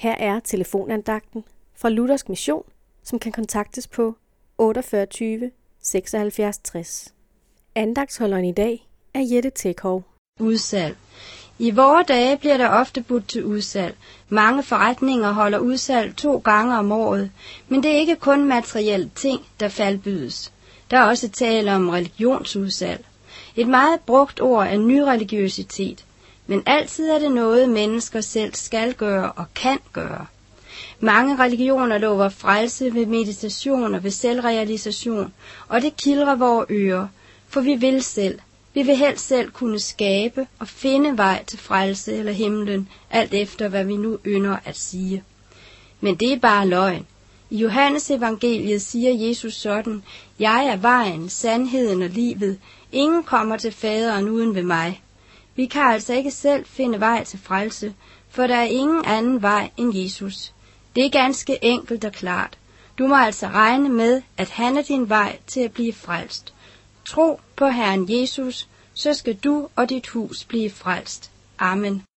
Her er telefonandagten fra Luthersk Mission, som kan kontaktes på 48 76 60. Andagtsholderen i dag er Jette Tekhov. Udsalg. I vore dage bliver der ofte budt til udsalg. Mange forretninger holder udsalg to gange om året, men det er ikke kun materielle ting, der faldbydes. Der er også tale om religionsudsalg. Et meget brugt ord er nyreligiøsitet, men altid er det noget, mennesker selv skal gøre og kan gøre. Mange religioner lover frelse ved meditation og ved selvrealisation, og det kildrer vores ører, for vi vil selv. Vi vil helst selv kunne skabe og finde vej til frelse eller himlen, alt efter hvad vi nu ynder at sige. Men det er bare løgn. I Johannes evangeliet siger Jesus sådan, Jeg er vejen, sandheden og livet. Ingen kommer til faderen uden ved mig. Vi kan altså ikke selv finde vej til frelse, for der er ingen anden vej end Jesus. Det er ganske enkelt og klart. Du må altså regne med, at han er din vej til at blive frelst. Tro på Herren Jesus, så skal du og dit hus blive frelst. Amen.